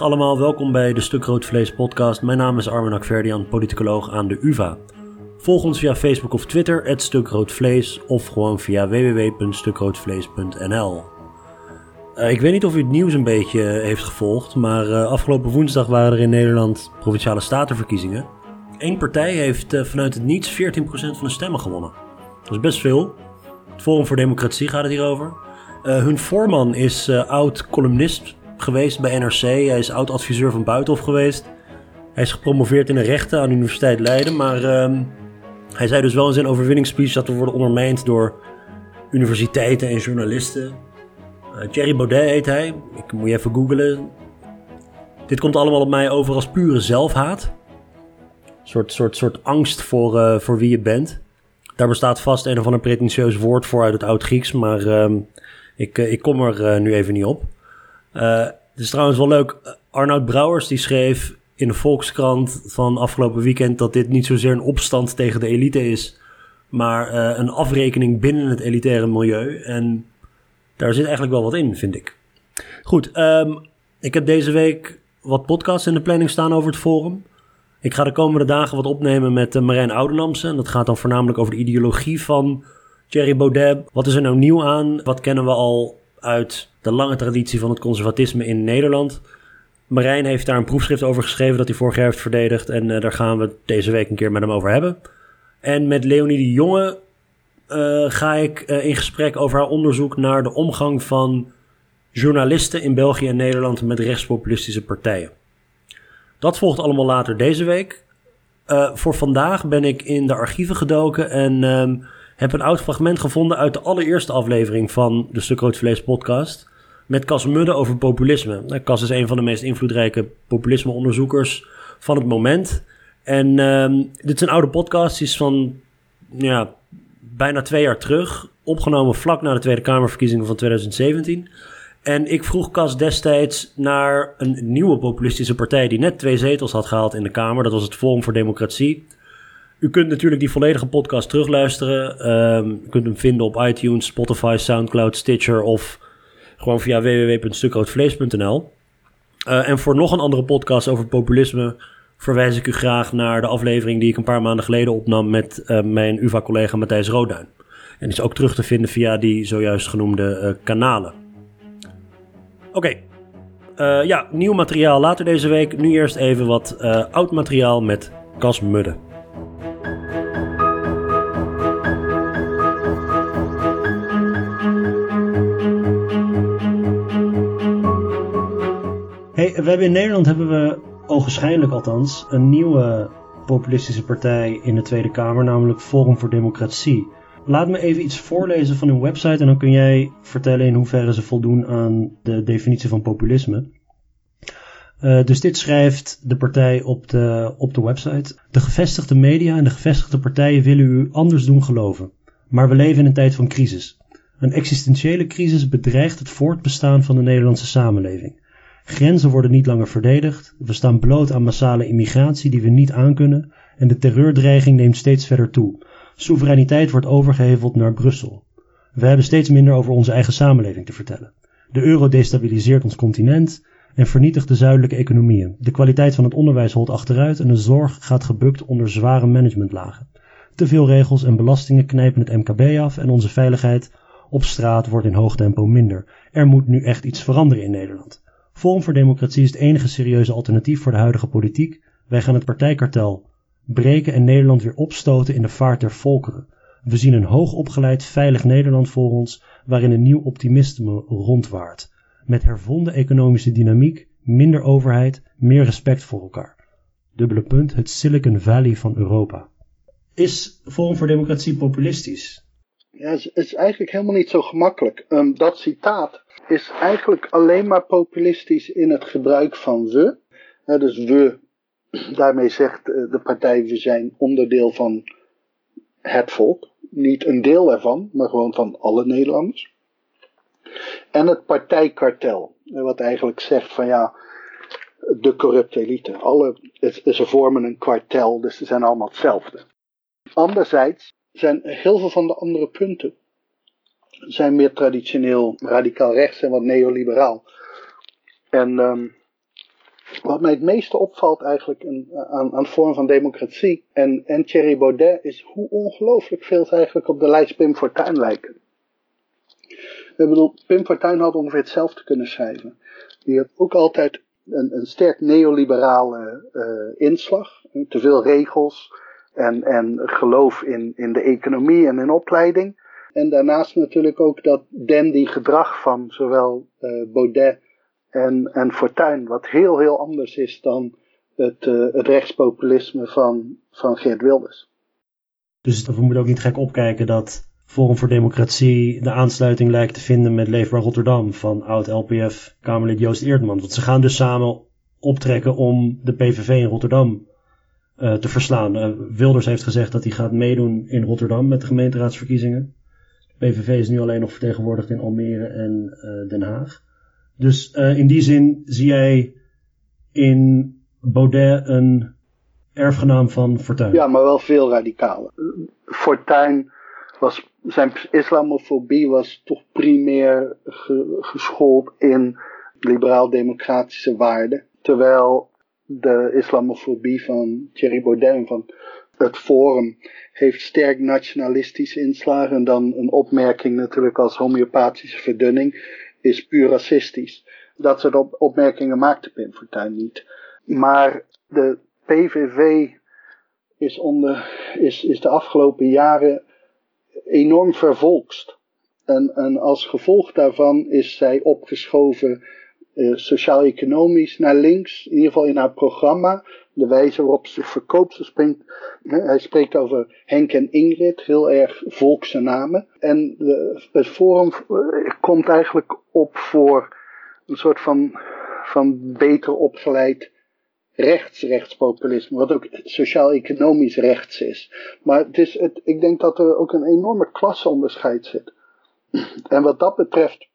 Allemaal, welkom bij de Stuk Rood Vlees podcast. Mijn naam is Armin Akverdian, politicoloog aan de UvA. Volg ons via Facebook of Twitter, het Stuk Rood Vlees, of gewoon via www.stukroodvlees.nl. Uh, ik weet niet of u het nieuws een beetje heeft gevolgd, maar uh, afgelopen woensdag waren er in Nederland provinciale statenverkiezingen. Eén partij heeft uh, vanuit het niets 14% van de stemmen gewonnen. Dat is best veel. Het Forum voor Democratie gaat het hierover. hun voorman is oud-columnist geweest bij NRC. Hij is oud-adviseur van Buitenhof geweest. Hij is gepromoveerd in de rechten aan de Universiteit Leiden. Maar uh, hij zei dus wel in zijn overwinningsspeech dat we worden ondermijnd door universiteiten en journalisten. Uh, Thierry Baudet heet hij. Ik moet je even googlen. Dit komt allemaal op mij over als pure zelfhaat. Een soort, soort, soort angst voor, uh, voor wie je bent. Daar bestaat vast een of ander pretentieus woord voor uit het Oud-Grieks. Maar uh, ik, ik kom er nu even niet op. Uh, het is trouwens wel leuk. Arnoud Brouwers die schreef in de Volkskrant van afgelopen weekend dat dit niet zozeer een opstand tegen de elite is, maar uh, een afrekening binnen het elitaire milieu. En daar zit eigenlijk wel wat in, vind ik. Goed, um, ik heb deze week wat podcasts in de planning staan over het forum. Ik ga de komende dagen wat opnemen met uh, Marijn Oudenamse. En dat gaat dan voornamelijk over de ideologie van Thierry Baudet. Wat is er nou nieuw aan? Wat kennen we al uit de lange traditie van het conservatisme in Nederland. Marijn heeft daar een proefschrift over geschreven dat hij vorig jaar heeft verdedigd. En uh, daar gaan we deze week een keer met hem over hebben. En met Leonie de Jonge uh, ga ik uh, in gesprek over haar onderzoek naar de omgang van journalisten in België en Nederland met rechtspopulistische partijen. Dat volgt allemaal later deze week. voor vandaag ben ik in de archieven gedoken en ehm, heb een oud fragment gevonden uit de allereerste aflevering van de Stuk Rood Vlees podcast. Met Cas Mudde over populisme. Nou, Cas is een van de meest invloedrijke populismeonderzoekers van het moment. En um, dit is een oude podcast, die is van ja, bijna twee jaar terug. Opgenomen vlak na de Tweede Kamerverkiezingen van 2017. En ik vroeg Cas destijds naar een nieuwe populistische partij die net twee zetels had gehaald in de Kamer. Dat was het Forum voor Democratie. U kunt natuurlijk die volledige podcast terugluisteren. Um, u kunt hem vinden op iTunes, Spotify, Soundcloud, Stitcher of gewoon via www.stukroodvlees.nl. Uh, en voor nog een andere podcast over populisme verwijs ik u graag naar de aflevering die ik een paar maanden geleden opnam met uh, mijn UvA-collega Matthijs Roodduin. En is ook terug te vinden via die zojuist genoemde uh, kanalen. Oké, ja, nieuw materiaal later deze week. Nu eerst even wat oud materiaal met Cas Mudde. Hebben in Nederland hebben we ogenschijnlijk althans een nieuwe populistische partij in de Tweede Kamer, namelijk Forum voor Democratie. Laat me even iets voorlezen van hun website en dan kun jij vertellen in hoeverre ze voldoen aan de definitie van populisme. Uh, dus dit schrijft de partij op de, op de website. De gevestigde media en de gevestigde partijen willen u anders doen geloven. Maar we leven in een tijd van crisis. Een existentiële crisis bedreigt het voortbestaan van de Nederlandse samenleving. Grenzen worden niet langer verdedigd, we staan bloot aan massale immigratie die we niet aankunnen en de terreurdreiging neemt steeds verder toe. Soevereiniteit wordt overgeheveld naar Brussel. We hebben steeds minder over onze eigen samenleving te vertellen. De euro destabiliseert ons continent en vernietigt de zuidelijke economieën. De kwaliteit van het onderwijs holt achteruit en de zorg gaat gebukt onder zware managementlagen. Te veel regels en belastingen knijpen het MKB af en onze veiligheid op straat wordt in hoog tempo minder. Er moet nu echt iets veranderen in Nederland. Forum voor Democratie is het enige serieuze alternatief voor de huidige politiek. Wij gaan het partijkartel breken en Nederland weer opstoten in de vaart der volkeren. We zien een hoogopgeleid, veilig Nederland voor ons, waarin een nieuw optimisme rondwaart. Met hervonden economische dynamiek, minder overheid, meer respect voor elkaar. Dubbele punt, het Silicon Valley van Europa. Is Forum voor Democratie populistisch? Ja, het is eigenlijk helemaal niet zo gemakkelijk. Um, dat citaat is eigenlijk alleen maar populistisch in het gebruik van we. dus we, daarmee zegt eh, de partij, we zijn onderdeel van het volk. Niet een deel ervan, maar gewoon van alle Nederlanders. En het partijkartel, wat eigenlijk zegt van ja, de corrupte elite. Alle, ze vormen een kwartel, dus ze zijn allemaal hetzelfde. Anderzijds zijn heel veel van de andere punten zijn meer traditioneel radicaal rechts en wat neoliberaal. En um, wat mij het meeste opvalt eigenlijk in, aan, aan vorm van democratie en, en Thierry Baudet is hoe ongelooflijk veel ze eigenlijk op de lijst Pim Fortuyn lijken. Ik bedoel, Pim Fortuyn had ongeveer hetzelfde kunnen schrijven. Die had ook altijd een, een sterk neoliberale uh, inslag. Te veel regels en, en geloof in, in de economie en in opleiding. En daarnaast natuurlijk ook dat dandy gedrag van zowel uh, Baudet en, en Fortuyn, wat heel heel anders is dan het, uh, het rechtspopulisme van, van Geert Wilders. Dus we moeten ook niet gek opkijken dat Forum voor Democratie de aansluiting lijkt te vinden met Leefbaar Rotterdam van oud-LPF-Kamerlid Joost Eerdman. Want ze gaan dus samen optrekken om de PVV in Rotterdam uh, te verslaan. Uh, Wilders heeft gezegd dat hij gaat meedoen in Rotterdam met de gemeenteraadsverkiezingen. PVV is nu alleen nog vertegenwoordigd in Almere en uh, Den Haag. Dus in die zin zie jij in Baudet een erfgenaam van Fortuyn. Ja, maar wel veel radicaler. Fortuyn was, zijn islamofobie was toch primair ge, geschoold in liberaal-democratische waarden. Terwijl de islamofobie van Thierry Baudet van het Forum heeft sterk nationalistische inslagen. En dan een opmerking natuurlijk als homeopathische verdunning is puur racistisch. Dat soort opmerkingen maakte Pim Fortuyn niet. Maar de PVV is, onder, is, is de afgelopen jaren enorm vervolkst. En, en als gevolg daarvan is zij opgeschoven uh, sociaal-economisch naar links, in ieder geval in haar programma. De wijze waarop ze verkoopt. Ze hij spreekt over Henk en Ingrid, heel erg volkse namen. En de, het Forum uh, komt eigenlijk op voor een soort van, van beter opgeleid rechts rechtspopulisme, wat ook sociaal-economisch rechts is. Maar het is het, ik denk dat er ook een enorme klasseonderscheid zit. En wat dat betreft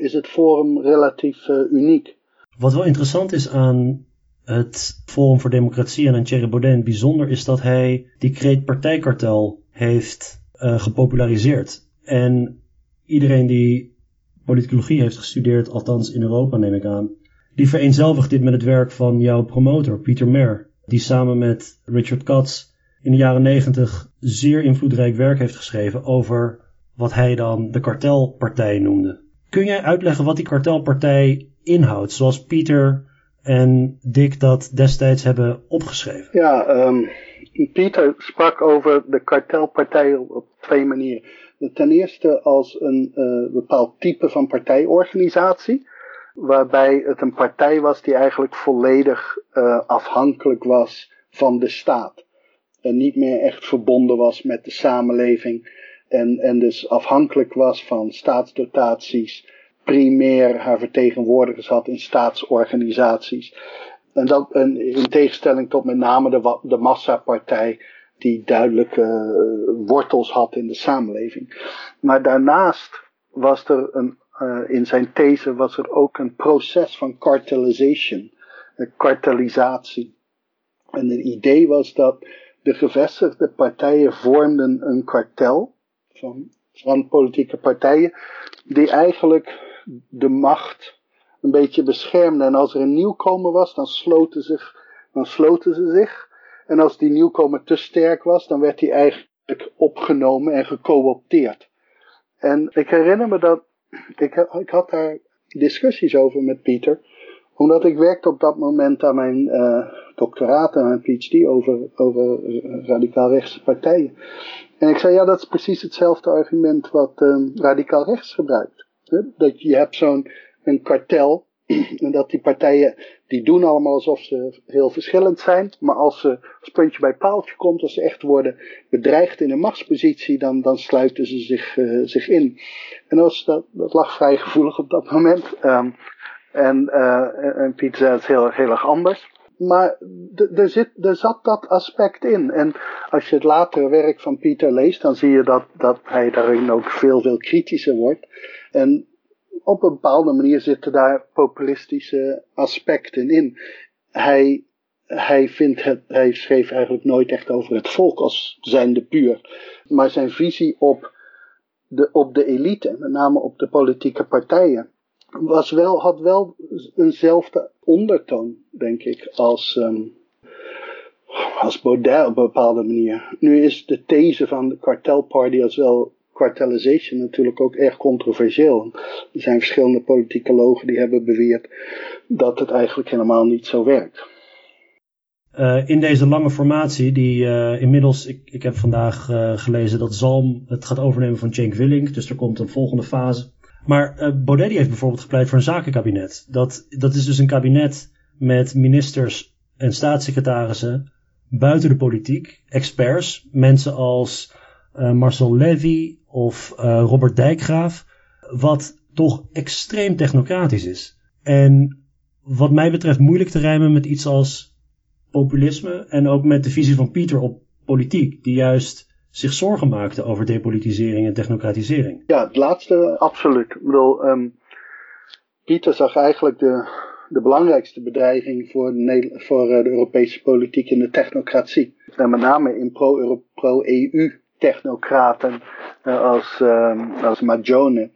is het Forum relatief uh, uniek. Wat wel interessant is aan het Forum voor Democratie en aan Thierry Baudet bijzonder is dat hij die kreet partijkartel heeft uh, gepopulariseerd. En iedereen die politicologie heeft gestudeerd, althans in Europa neem ik aan, die vereenzelvigt dit met het werk van jouw promotor, Peter Mer, die samen met Richard Katz in de jaren negentig zeer invloedrijk werk heeft geschreven over wat hij dan de kartelpartij noemde. Kun jij uitleggen wat die kartelpartij inhoudt, zoals Pieter en Dick dat destijds hebben opgeschreven? Ja, um, Pieter sprak over de kartelpartij op twee manieren. Ten eerste als een uh, bepaald type van partijorganisatie waarbij het een partij was die eigenlijk volledig uh, afhankelijk was van de staat. En niet meer echt verbonden was met de samenleving. En, en dus afhankelijk was van staatsdotaties. Primair haar vertegenwoordigers had in staatsorganisaties. En dat en in tegenstelling tot met name de, de massapartij, die duidelijke uh, wortels had in de samenleving. Maar daarnaast was er een uh, in zijn these was er ook een proces van cartelisation, een kartelisatie. En het idee was dat de gevestigde partijen vormden een kartel van, politieke partijen, die eigenlijk de macht een beetje beschermden. En als er een nieuwkomer was, dan sloten, zich, dan sloten ze zich. En als die nieuwkomer te sterk was, dan werd hij eigenlijk opgenomen en gecoopteerd. En ik herinner me dat ik, ik had daar discussies over met Pieter. Omdat ik werkte op dat moment aan mijn uh, doctoraat en mijn PhD over, over radicaal rechtse partijen. En ik zei, ja, dat is precies hetzelfde argument wat um, radicaal rechts gebruikt. Dat je hebt zo'n een kartel en dat die partijen, die doen allemaal alsof ze heel verschillend zijn. Maar als, ze, als puntje bij paaltje komt, als ze echt worden bedreigd in een machtspositie, dan, dan sluiten ze zich, uh, zich in. En dat, dat, dat lag vrij gevoelig op dat moment. Um, en, uh, en Pieter zei het heel, heel erg anders. Maar er, zit, er zat dat aspect in. En als je het latere werk van Pieter leest, dan zie je dat, dat hij daarin ook veel, veel kritischer wordt. En op een bepaalde manier zitten daar populistische aspecten in. Hij, hij, vindt het, hij schreef eigenlijk nooit echt over het volk als zijnde puur. Maar zijn visie op de, op de elite, met name op de politieke partijen, was wel, had wel eenzelfde ondertoon, denk ik, als, um, als Baudet op een bepaalde manier. Nu is de these van de kartelparty als wel cartelization natuurlijk ook erg controversieel. Er zijn verschillende politicologen die hebben beweerd dat het eigenlijk helemaal niet zo werkt. Uh, in deze lange formatie, die uh, inmiddels, ik, ik heb vandaag uh, gelezen dat Zalm het gaat overnemen van Cenk Willink, dus er komt een volgende fase. Maar Baudet heeft bijvoorbeeld gepleit voor een zakenkabinet. Dat, dat is dus een kabinet met ministers en staatssecretarissen buiten de politiek, experts, mensen als Marcel Levy of Robert Dijkgraaf, wat toch extreem technocratisch is. En wat mij betreft moeilijk te rijmen met iets als populisme en ook met de visie van Pieter op politiek, die juist zich zorgen maakte over depolitisering en technocratisering. Ja, het laatste absoluut. Ik bedoel, um, Pieter zag eigenlijk de, de belangrijkste bedreiging voor, de, voor uh, de Europese politiek in de technocratie. En met name in pro-EU technocraten uh, als, um, als Majone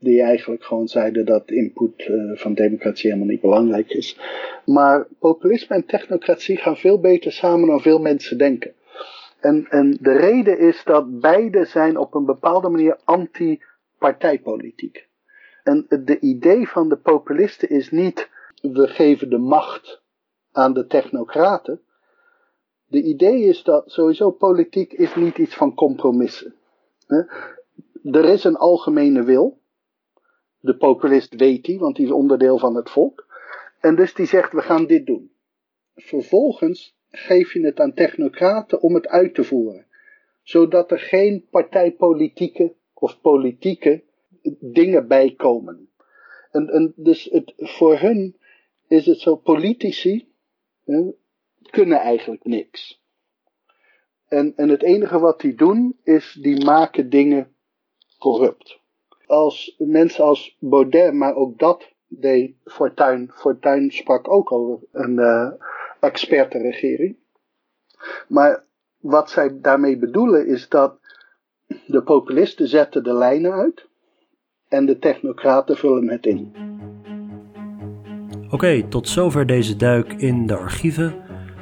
die eigenlijk gewoon zeiden dat input uh, van democratie helemaal niet belangrijk is. Maar populisme en technocratie gaan veel beter samen dan veel mensen denken. En, en de reden is dat beide zijn op een bepaalde manier anti-partijpolitiek. En de idee van de populisten is niet we geven de macht aan de technocraten. De idee is dat sowieso politiek is niet iets van compromissen. Er is een algemene wil. De populist weet die, want die is onderdeel van het volk. En dus die zegt, we gaan dit doen. Vervolgens geef je het aan technocraten om het uit te voeren. Zodat er geen partijpolitieke of politieke dingen bij komen. En, dus het, voor hun is het zo, politici hè, kunnen eigenlijk niks. En, en het enige wat die doen, is die maken dingen corrupt als mensen als Baudet, maar ook dat deed Fortuyn. Fortuyn sprak ook over een uh, expertenregering. Maar wat zij daarmee bedoelen is dat de populisten zetten de lijnen uit en de technocraten vullen het in. Oké, tot zover deze duik in de archieven.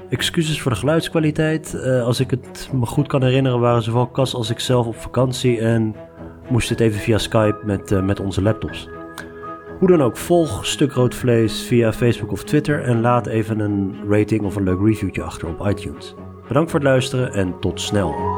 Excuses voor de geluidskwaliteit. Uh, als ik het me goed kan herinneren, waren zowel Cas als ik zelf op vakantie en moest het even via Skype met, uh, met onze laptops. Hoe dan ook, volg Stuk Rood Vlees via Facebook of Twitter en laat even een rating of een leuk reviewtje achter op iTunes. Bedankt voor het luisteren en tot snel.